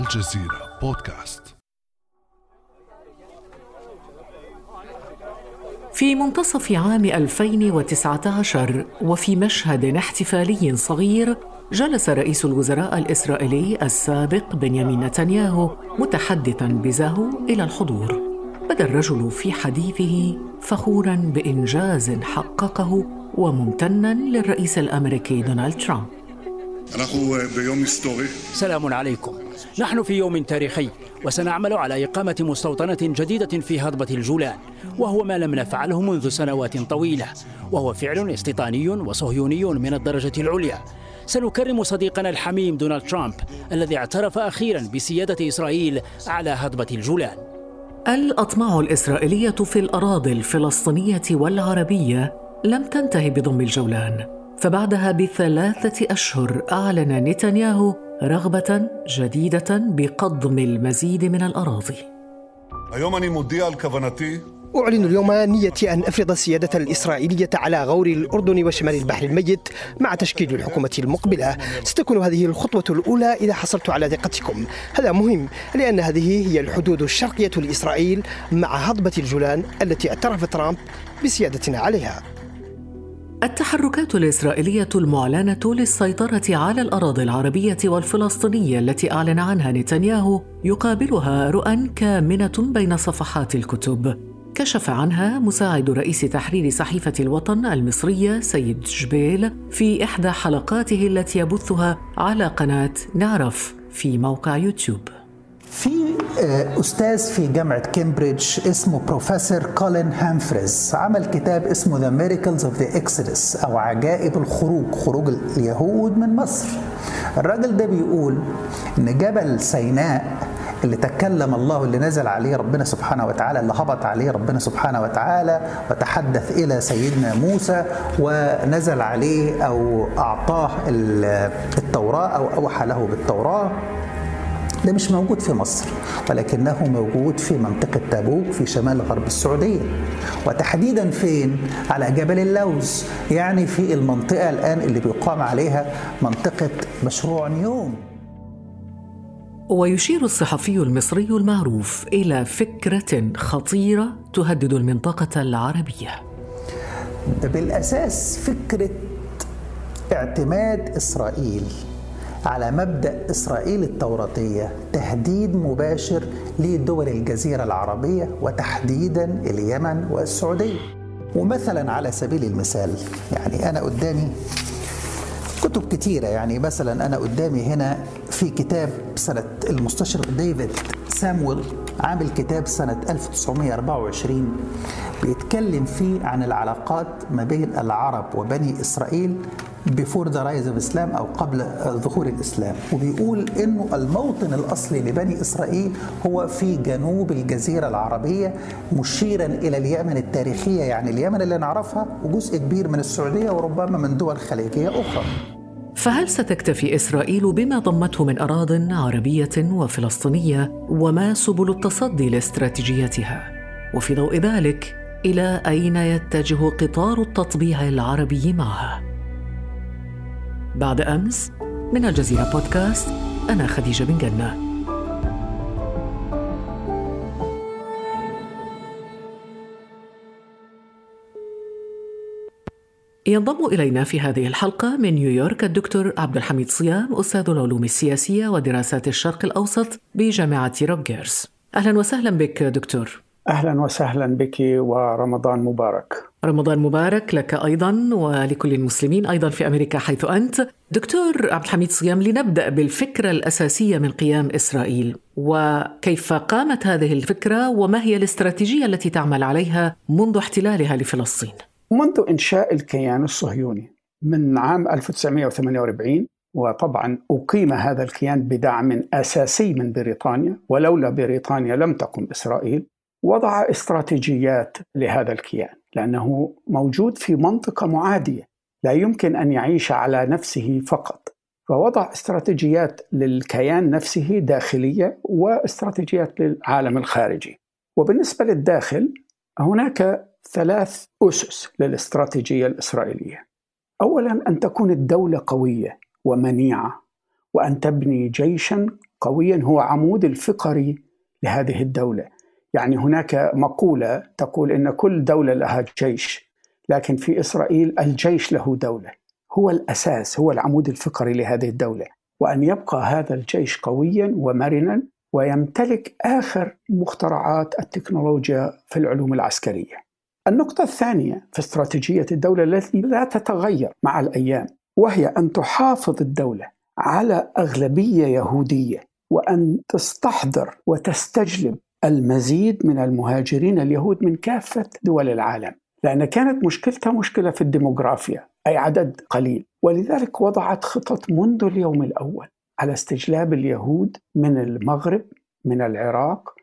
الجزيرة بودكاست. في منتصف عام 2019 وفي مشهد احتفالي صغير جلس رئيس الوزراء الإسرائيلي السابق بنيامين نتنياهو متحدثا بزاهو إلى الحضور. بدا الرجل في حديثه فخورا بإنجاز حققه وممتنا للرئيس الأمريكي دونالد ترامب. سلام عليكم. نحن في يوم تاريخي وسنعمل على إقامة مستوطنة جديدة في هضبة الجولان وهو ما لم نفعله منذ سنوات طويلة وهو فعل استيطاني وصهيوني من الدرجة العليا. سنكرم صديقنا الحميم دونالد ترامب الذي اعترف أخيرا بسيادة إسرائيل على هضبة الجولان. الأطماع الإسرائيلية في الأراضي الفلسطينية والعربية لم تنتهي بضم الجولان. فبعدها بثلاثة أشهر أعلن نتنياهو رغبة جديدة بقضم المزيد من الأراضي. أعلن اليوم نيتي أن أفرض السيادة الإسرائيلية على غور الأردن وشمال البحر الميت مع تشكيل الحكومة المقبلة. ستكون هذه الخطوة الأولى إذا حصلت على ثقتكم. هذا مهم لأن هذه هي الحدود الشرقية لإسرائيل مع هضبة الجولان التي اعترف ترامب بسيادتنا عليها. التحركات الإسرائيلية المعلنة للسيطرة على الأراضي العربية والفلسطينية التي أعلن عنها نتنياهو يقابلها رؤى كامنة بين صفحات الكتب. كشف عنها مساعد رئيس تحرير صحيفة الوطن المصرية سيد جبيل في إحدى حلقاته التي يبثها على قناة نعرف في موقع يوتيوب. في أستاذ في جامعة كامبريدج اسمه بروفيسور كولين هامفريز عمل كتاب اسمه The Miracles of the Exodus أو عجائب الخروج خروج اليهود من مصر. الراجل ده بيقول إن جبل سيناء اللي تكلم الله اللي نزل عليه ربنا سبحانه وتعالى اللي هبط عليه ربنا سبحانه وتعالى وتحدث إلى سيدنا موسى ونزل عليه أو أعطاه التوراة أو أوحى له بالتوراة. ده مش موجود في مصر ولكنه موجود في منطقة تابوك في شمال غرب السعودية. وتحديدا فين؟ على جبل اللوز يعني في المنطقة الآن اللي بيقام عليها منطقة مشروع نيوم. ويشير الصحفي المصري المعروف إلى فكرة خطيرة تهدد المنطقة العربية. ده بالأساس فكرة اعتماد إسرائيل. على مبدأ إسرائيل التوراتية تهديد مباشر لدول الجزيرة العربية وتحديدا اليمن والسعودية. ومثلا على سبيل المثال يعني أنا قدامي كتب كتيرة يعني مثلا أنا قدامي هنا في كتاب سنة المستشرق ديفيد سامويل عامل كتاب سنة 1924 بيتكلم فيه عن العلاقات ما بين العرب وبني إسرائيل before the rise of Islam أو قبل ظهور الإسلام. وبيقول إنه الموطن الأصلي لبني إسرائيل هو في جنوب الجزيرة العربية مشيرا إلى اليمن التاريخية يعني اليمن اللي نعرفها وجزء كبير من السعودية وربما من دول خليجية أخرى. فهل ستكتفي إسرائيل بما ضمته من اراض عربية وفلسطينية؟ وما سبل التصدي لاستراتيجيتها؟ وفي ضوء ذلك إلى أين يتجه قطار التطبيع العربي معها؟ بعد أمس من الجزيرة بودكاست أنا خديجة بن جنة. ينضم إلينا في هذه الحلقة من نيويورك الدكتور عبد الحميد صيام أستاذ العلوم السياسية ودراسات الشرق الأوسط بجامعة روجيرز أهلا وسهلا بك دكتور. أهلا وسهلا بك ورمضان مبارك. رمضان مبارك لك أيضا ولكل المسلمين أيضا في أمريكا حيث أنت. دكتور عبد الحميد صيام لنبدأ بالفكرة الأساسية من قيام إسرائيل وكيف قامت هذه الفكرة وما هي الاستراتيجية التي تعمل عليها منذ احتلالها لفلسطين. منذ إنشاء الكيان الصهيوني من عام 1948 وطبعا أقيم هذا الكيان بدعم أساسي من بريطانيا ولولا بريطانيا لم تقم إسرائيل وضع استراتيجيات لهذا الكيان لأنه موجود في منطقة معادية لا يمكن أن يعيش على نفسه فقط. فوضع استراتيجيات للكيان نفسه داخلية واستراتيجيات للعالم الخارجي. وبالنسبة للداخل هناك ثلاث أسس للاستراتيجية الإسرائيلية. اولا أن تكون الدولة قوية ومنيعة وأن تبني جيشا قويا هو عمود الفقري لهذه الدولة. يعني هناك مقولة تقول إن كل دولة لها جيش لكن في إسرائيل الجيش له دولة هو الأساس هو العمود الفقري لهذه الدولة. وأن يبقى هذا الجيش قويا ومرنا ويمتلك آخر مخترعات التكنولوجيا في العلوم العسكرية. النقطة الثانية في استراتيجية الدولة التي لا تتغير مع الأيام وهي أن تحافظ الدولة على أغلبية يهودية وأن تستحضر وتستجلب المزيد من المهاجرين اليهود من كافة دول العالم لأن كانت مشكلتها مشكلة في الديموغرافيا أي عدد قليل. ولذلك وضعت خطط منذ اليوم الأول على استجلاب اليهود من المغرب من العراق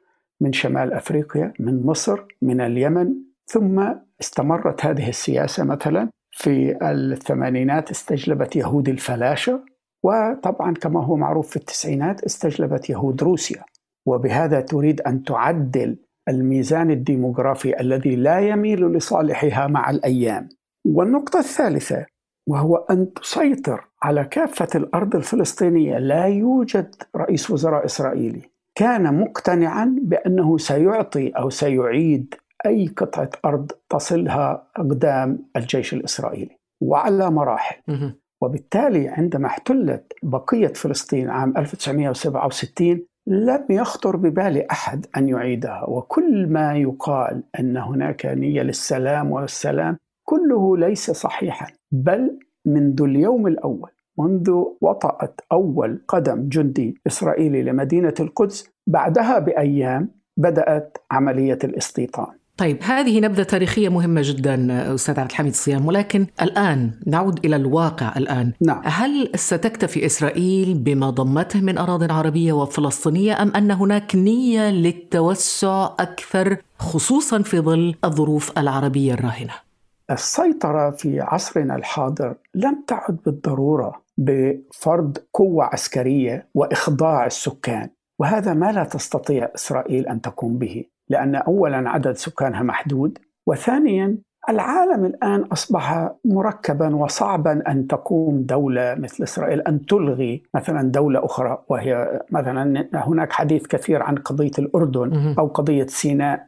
من شمال أفريقيا من مصر من اليمن. ثم استمرت هذه السياسة مثلا في الثمانينات استجلبت يهود الفلاشة. وطبعا كما هو معروف في التسعينات استجلبت يهود روسيا. وبهذا تريد أن تعدل الميزان الديموغرافي الذي لا يميل لصالحها مع الأيام. والنقطة الثالثة وهو أن تسيطر على كافة الأرض الفلسطينية لا يوجد رئيس وزراء إسرائيلي. كان مقتنعا بأنه سيعطي أو سيعيد أي قطعة أرض تصلها أقدام الجيش الإسرائيلي. وعلى مراحل. وبالتالي عندما احتلت بقية فلسطين عام 1967 لم يخطر ببال أحد أن يعيدها وكل ما يقال أن هناك نية للسلام والسلام كله ليس صحيحا بل منذ اليوم الأول منذ وطأت أول قدم جندي إسرائيلي لمدينة القدس بعدها بأيام بدأت عملية الاستيطان. طيب هذه نبذة تاريخية مهمة جدا أستاذ عبد الحميد صيام ولكن الآن نعود إلى الواقع الآن نعم. هل ستكتفي إسرائيل بما ضمته من أراضٍ عربية وفلسطينية أم أن هناك نية للتوسع أكثر خصوصا في ظل الظروف العربية الراهنة؟ السيطرة في عصرنا الحاضر لم تعد بالضرورة بفرض قوة عسكرية وإخضاع السكان وهذا ما لا تستطيع إسرائيل أن تقوم به لأن أولا عدد سكانها محدود وثانيا العالم الآن أصبح مركبا وصعبا أن تقوم دولة مثل إسرائيل أن تلغي مثلا دولة أخرى. وهي مثلا هناك حديث كثير عن قضية الأردن أو قضية سيناء.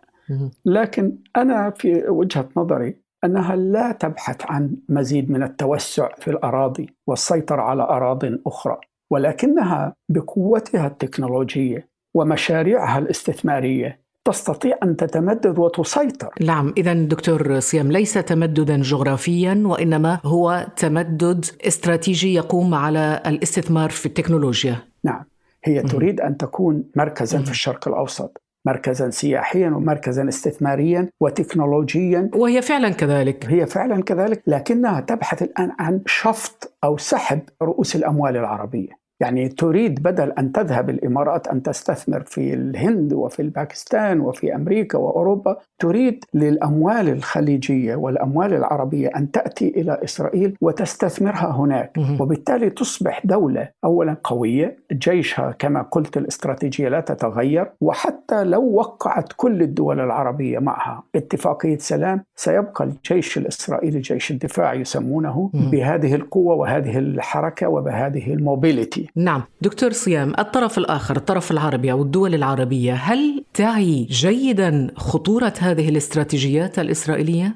لكن أنا في وجهة نظري أنها لا تبحث عن مزيد من التوسع في الأراضي والسيطرة على اراض أخرى ولكنها بقوتها التكنولوجية ومشاريعها الاستثمارية تستطيع أن تتمدد وتسيطر. نعم، اذا دكتور صيام ليس تمددا جغرافيا وإنما هو تمدد استراتيجي يقوم على الاستثمار في التكنولوجيا. نعم، هي تريد أن تكون مركزا في الشرق الأوسط. مركزا سياحيا ومركزا استثماريا وتكنولوجيا وهي فعلا كذلك هي فعلا كذلك لكنها تبحث الآن عن شفط أو سحب رؤوس الأموال العربية يعني تريد بدل أن تذهب الإمارات أن تستثمر في الهند وفي الباكستان وفي أمريكا وأوروبا تريد للأموال الخليجية والأموال العربية أن تأتي إلى إسرائيل وتستثمرها هناك. وبالتالي تصبح دولة اولا قوية جيشها كما قلت الاستراتيجية لا تتغير وحتى لو وقعت كل الدول العربية معها اتفاقية سلام سيبقى الجيش الإسرائيلي جيش الدفاع يسمونه بهذه القوة وهذه الحركة وبهذه الموبيليتي. نعم دكتور صيام الطرف الآخر الطرف العربي أو الدول العربية هل تعي جيدا خطورة هذه الاستراتيجيات الإسرائيلية؟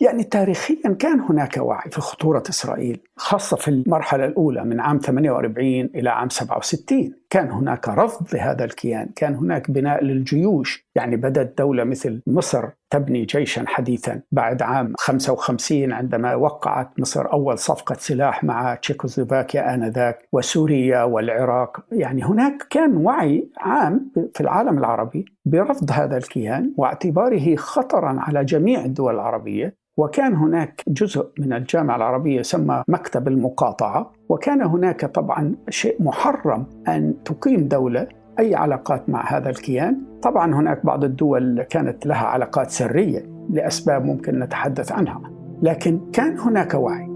يعني تاريخيا كان هناك وعي في خطورة إسرائيل خاصة في المرحلة الأولى من عام 48 إلى عام 67 كان هناك رفض لهذا الكيان كان هناك بناء للجيوش. يعني بدأت دولة مثل مصر تبني جيشا حديثا. بعد عام 55 عندما وقعت مصر أول صفقة سلاح مع تشيكوسلوفاكيا آنذاك وسوريا والعراق. يعني هناك كان وعي عام في العالم العربي برفض هذا الكيان واعتباره خطرا على جميع الدول العربية. وكان هناك جزء من الجامعة العربية يسمى مكتب المقاطعة وكان هناك طبعا شيء محرم أن تقيم دولة أي علاقات مع هذا الكيان. طبعا هناك بعض الدول كانت لها علاقات سرية لأسباب ممكن نتحدث عنها لكن كان هناك وعي.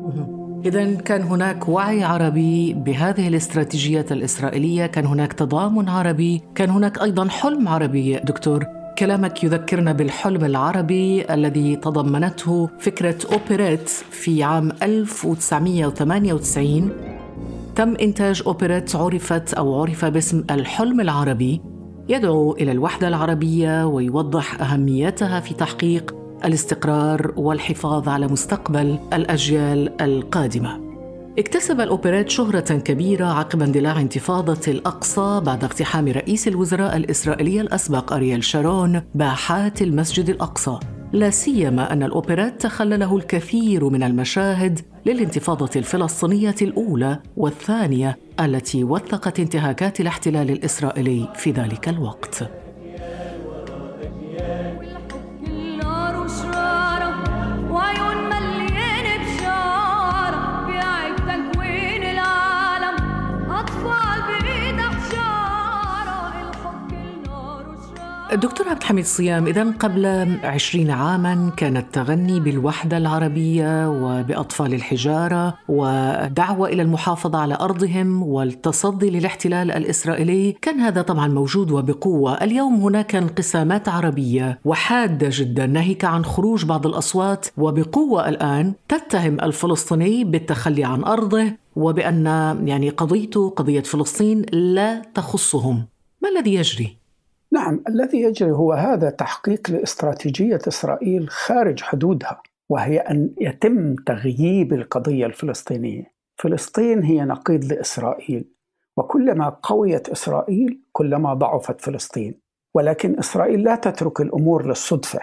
إذا كان هناك وعي عربي بهذه الاستراتيجيات الإسرائيلية، كان هناك تضامن عربي، كان هناك أيضا حلم عربي. دكتور كلامك يذكرنا بالحلم العربي الذي تضمنته فكرة أوبريت في عام 1998 تم إنتاج أوبريت عرفت أو عرف باسم الحلم العربي. يدعو إلى الوحدة العربية ويوضح أهميتها في تحقيق الاستقرار والحفاظ على مستقبل الأجيال القادمة. اكتسب الأوبريت شهرة كبيرة عقب اندلاع انتفاضة الأقصى بعد اقتحام رئيس الوزراء الإسرائيلي الأسبق أريال شارون باحات المسجد الأقصى. لا سيما أن الأوبريت تخلله الكثير من المشاهد للانتفاضة الفلسطينية الأولى والثانية التي وثقت انتهاكات الاحتلال الإسرائيلي في ذلك الوقت. دكتور عبد الحميد صيام إذا قبل عشرين عاما كان التغني بالوحدة العربية وبأطفال الحجارة ودعوة إلى المحافظة على أرضهم والتصدي للاحتلال الإسرائيلي. كان هذا طبعا موجود وبقوة. اليوم هناك انقسامات عربية وحادة جدا ناهيك عن خروج بعض الأصوات. وبقوة الآن تتهم الفلسطيني بالتخلي عن أرضه وبأن يعني قضيته قضية فلسطين لا تخصهم. ما الذي يجري؟ نعم الذي يجري هو هذا تحقيق لاستراتيجية إسرائيل خارج حدودها وهي أن يتم تغييب القضية الفلسطينية. فلسطين هي نقيض لإسرائيل وكلما قويت إسرائيل كلما ضعفت فلسطين. ولكن إسرائيل لا تترك الأمور للصدفة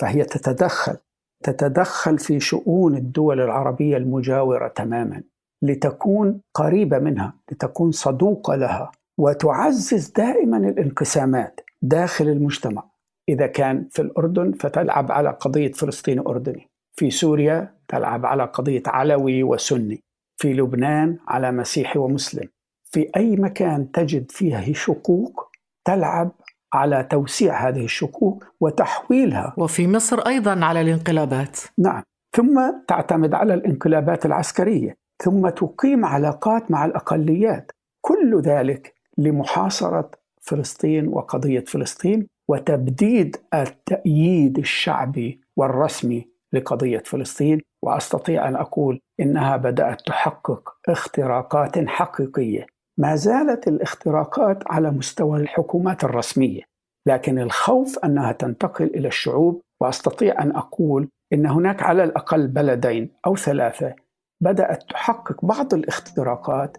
فهي تتدخل تتدخل في شؤون الدول العربية المجاورة تماما لتكون قريبة منها، لتكون صدوقة لها وتعزز دائما الانقسامات داخل المجتمع. إذا كان في الأردن فتلعب على قضية فلسطين أردني. في سوريا تلعب على قضية علوي وسني. في لبنان على مسيحي ومسلم. في أي مكان تجد فيه شقوق تلعب على توسيع هذه الشقوق وتحويلها. وفي مصر أيضا على الانقلابات. نعم. ثم تعتمد على الانقلابات العسكرية. ثم تقيم علاقات مع الأقليات. كل ذلك لمحاصرة فلسطين وقضية فلسطين وتبديد التأييد الشعبي والرسمي لقضية فلسطين. وأستطيع أن أقول إنها بدأت تحقق اختراقات حقيقية. ما زالت الاختراقات على مستوى الحكومات الرسمية لكن الخوف أنها تنتقل إلى الشعوب. وأستطيع أن أقول إن هناك على الأقل بلدين أو ثلاثة بدأت تحقق بعض الاختراقات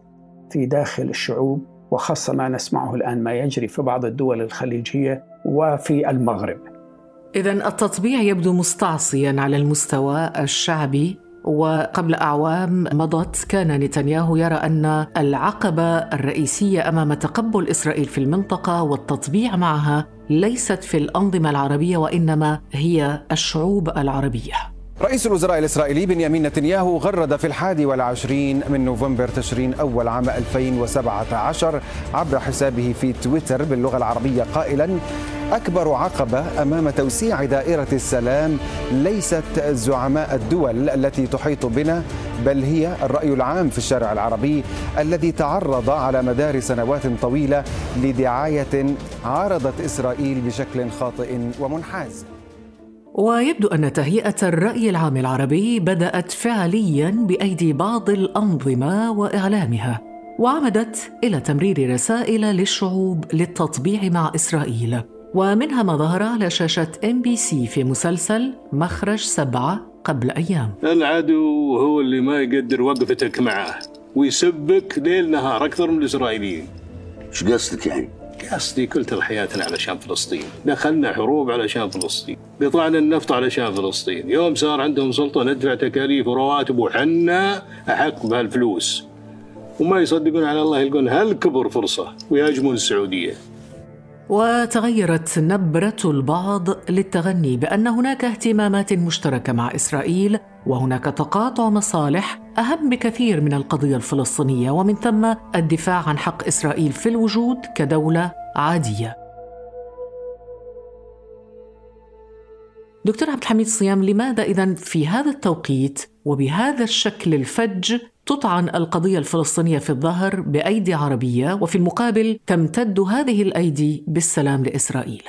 في داخل الشعوب. وخاصة ما نسمعه الآن ما يجري في بعض الدول الخليجية وفي المغرب. إذا التطبيع يبدو مستعصيا على المستوى الشعبي وقبل أعوام مضت كان نتنياهو يرى أن العقبة الرئيسية أمام تقبل إسرائيل في المنطقة والتطبيع معها ليست في الأنظمة العربية وإنما هي الشعوب العربية. رئيس الوزراء الإسرائيلي بنيامين نتنياهو غرد في الحادي والعشرين من نوفمبر تشرين أول عام 2017 عبر حسابه في تويتر باللغة العربية قائلا أكبر عقبة أمام توسيع دائرة السلام ليست زعماء الدول التي تحيط بنا بل هي الرأي العام في الشارع العربي الذي تعرض على مدار سنوات طويلة لدعاية عارضت إسرائيل بشكل خاطئ ومنحاز. ويبدو أن تهيئة الرأي العام العربي بدأت فعليا بأيدي بعض الأنظمة وإعلامها وعمدت إلى تمرير رسائل للشعوب للتطبيع مع إسرائيل. ومنها ما ظهر على شاشة MBC في مسلسل مخرج سبعة قبل أيام. العدو هو اللي ما يقدر وقفتك معه ويسبك ليل نهار أكثر من الإسرائيليين. إيش قصدك يعني؟ قصدي كل حياتنا علشان فلسطين. دخلنا حروب علشان فلسطين. قطعنا النفط علشان فلسطين. يوم صار عندهم سلطة ندفع تكاليف ورواتب وحنا أحق بهالفلوس. وما يصدقون على الله يلقون هالكبر فرصة ويهاجمون السعودية. وتغيرت نبرة البعض للتغني بأن هناك اهتمامات مشتركة مع إسرائيل وهناك تقاطع مصالح أهم بكثير من القضية الفلسطينية ومن ثم الدفاع عن حق إسرائيل في الوجود كدولة عادية. دكتور عبد الحميد صيام لماذا إذا في هذا التوقيت وبهذا الشكل الفج تطعن القضية الفلسطينية في الظهر بأيدي عربية وفي المقابل تمتد هذه الأيدي بالسلام لإسرائيل؟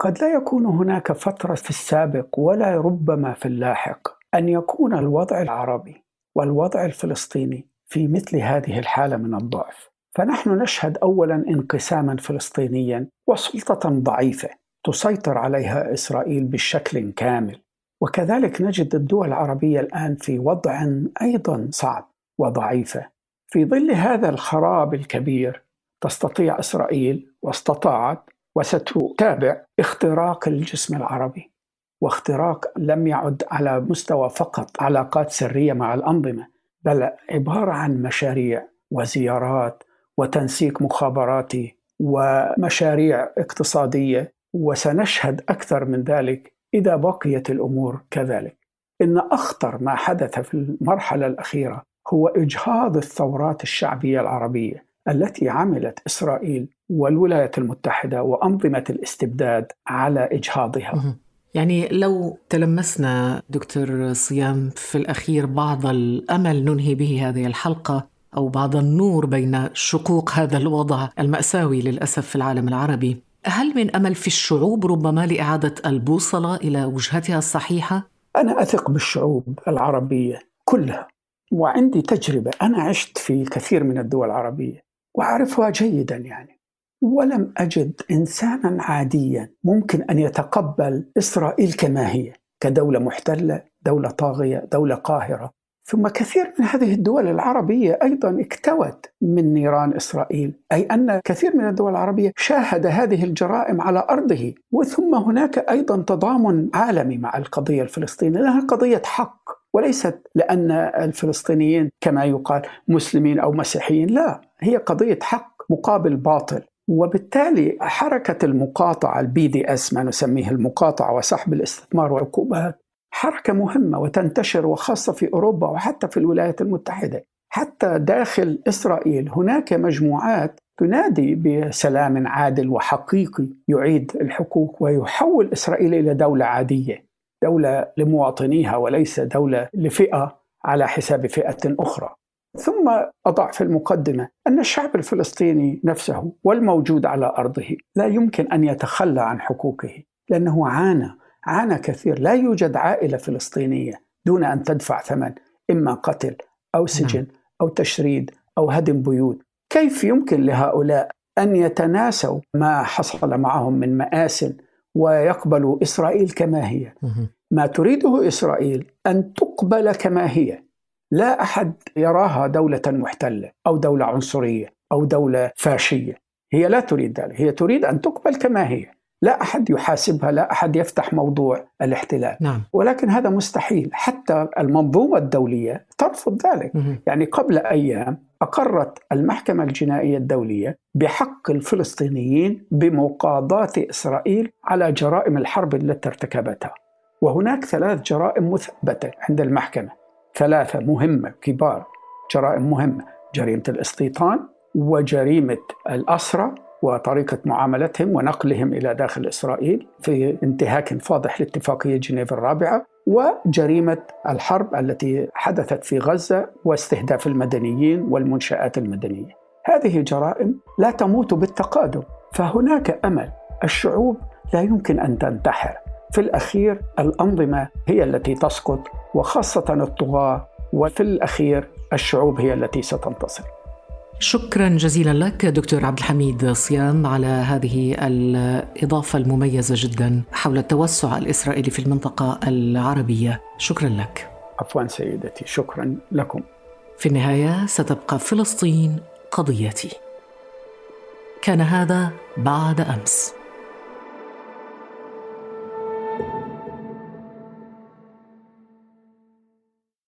قد لا يكون هناك فترة في السابق ولا ربما في اللاحق أن يكون الوضع العربي والوضع الفلسطيني في مثل هذه الحالة من الضعف. فنحن نشهد أولا انقساما فلسطينيا وسلطة ضعيفة. تسيطر عليها إسرائيل بشكل كامل. وكذلك نجد الدول العربية الآن في وضع أيضا صعب وضعيفة. في ظل هذا الخراب الكبير تستطيع إسرائيل واستطاعت وستتابع اختراق الجسم العربي. واختراق لم يعد على مستوى فقط علاقات سرية مع الأنظمة بل عبارة عن مشاريع وزيارات وتنسيق مخابراتي ومشاريع اقتصادية وسنشهد أكثر من ذلك إذا بقيت الأمور كذلك. إن أخطر ما حدث في المرحلة الأخيرة هو إجهاض الثورات الشعبية العربية التي عملت إسرائيل والولايات المتحدة وأنظمة الاستبداد على إجهاضها. يعني لو تلمسنا دكتور صيام في الأخير بعض الأمل ننهي به هذه الحلقة أو بعض النور بين شقوق هذا الوضع المأساوي للأسف في العالم العربي هل من أمل في الشعوب ربما لإعادة البوصلة إلى وجهتها الصحيحة؟ أنا أثق بالشعوب العربية كلها وعندي تجربة أنا عشت في كثير من الدول العربية وأعرفها جيدا يعني. ولم أجد إنسانا عاديا ممكن أن يتقبل إسرائيل كما هي كدولة محتلة دولة طاغية دولة قاهرة. ثم كثير من هذه الدول العربية أيضا اكتوت من نيران إسرائيل، أي أن كثير من الدول العربية شاهد هذه الجرائم على أرضه، وثم هناك أيضا تضامن عالمي مع القضية الفلسطينية، لأنها قضية حق وليست لأن الفلسطينيين كما يقال مسلمين أو مسيحيين، لا، هي قضية حق مقابل باطل، وبالتالي حركة المقاطعة ال BDS ما نسميه المقاطعة وسحب الاستثمار والعقوبات حركة مهمة وتنتشر وخاصة في أوروبا وحتى في الولايات المتحدة. حتى داخل إسرائيل هناك مجموعات تنادي بسلام عادل وحقيقي يعيد الحقوق ويحول إسرائيل إلى دولة عادية دولة لمواطنيها وليس دولة لفئة على حساب فئة أخرى. ثم أضع في المقدمة أن الشعب الفلسطيني نفسه والموجود على أرضه لا يمكن أن يتخلى عن حقوقه لأنه عانى عانى كثير. لا يوجد عائلة فلسطينية دون أن تدفع ثمن إما قتل أو سجن نعم. أو تشريد أو هدم بيوت. كيف يمكن لهؤلاء أن يتناسوا ما حصل معهم من مآسٍ ويقبلوا إسرائيل كما هي؟ ما تريده إسرائيل أن تقبل كما هي. لا أحد يراها دولة محتلة أو دولة عنصرية أو دولة فاشية. هي لا تريد ذلك. هي تريد أن تقبل كما هي. لا أحد يحاسبها لا أحد يفتح موضوع الاحتلال. نعم. ولكن هذا مستحيل. حتى المنظومة الدولية ترفض ذلك. مه. يعني قبل أيام أقرت المحكمة الجنائية الدولية بحق الفلسطينيين بمقاضاة إسرائيل على جرائم الحرب التي ارتكبتها. وهناك ثلاث جرائم مثبتة عند المحكمة. ثلاثة مهمة كبار جرائم مهمة. جريمة الاستيطان وجريمة الأسرة وطريقة معاملتهم ونقلهم إلى داخل إسرائيل في انتهاك فاضح لاتفاقية جنيف الرابعة وجريمة الحرب التي حدثت في غزة واستهداف المدنيين والمنشآت المدنية. هذه جرائم لا تموت بالتقادم فهناك أمل. الشعوب لا يمكن أن تنتحر. في الأخير الأنظمة هي التي تسقط وخاصة الطغاة وفي الأخير الشعوب هي التي ستنتصر. شكرا جزيلا لك دكتور عبد الحميد صيام على هذه الإضافة المميزة جدا حول التوسع الإسرائيلي في المنطقة العربية. شكرا لك. عفوا سيدتي شكرا لكم. في النهاية ستبقى فلسطين قضيتي. كان هذا بعد أمس.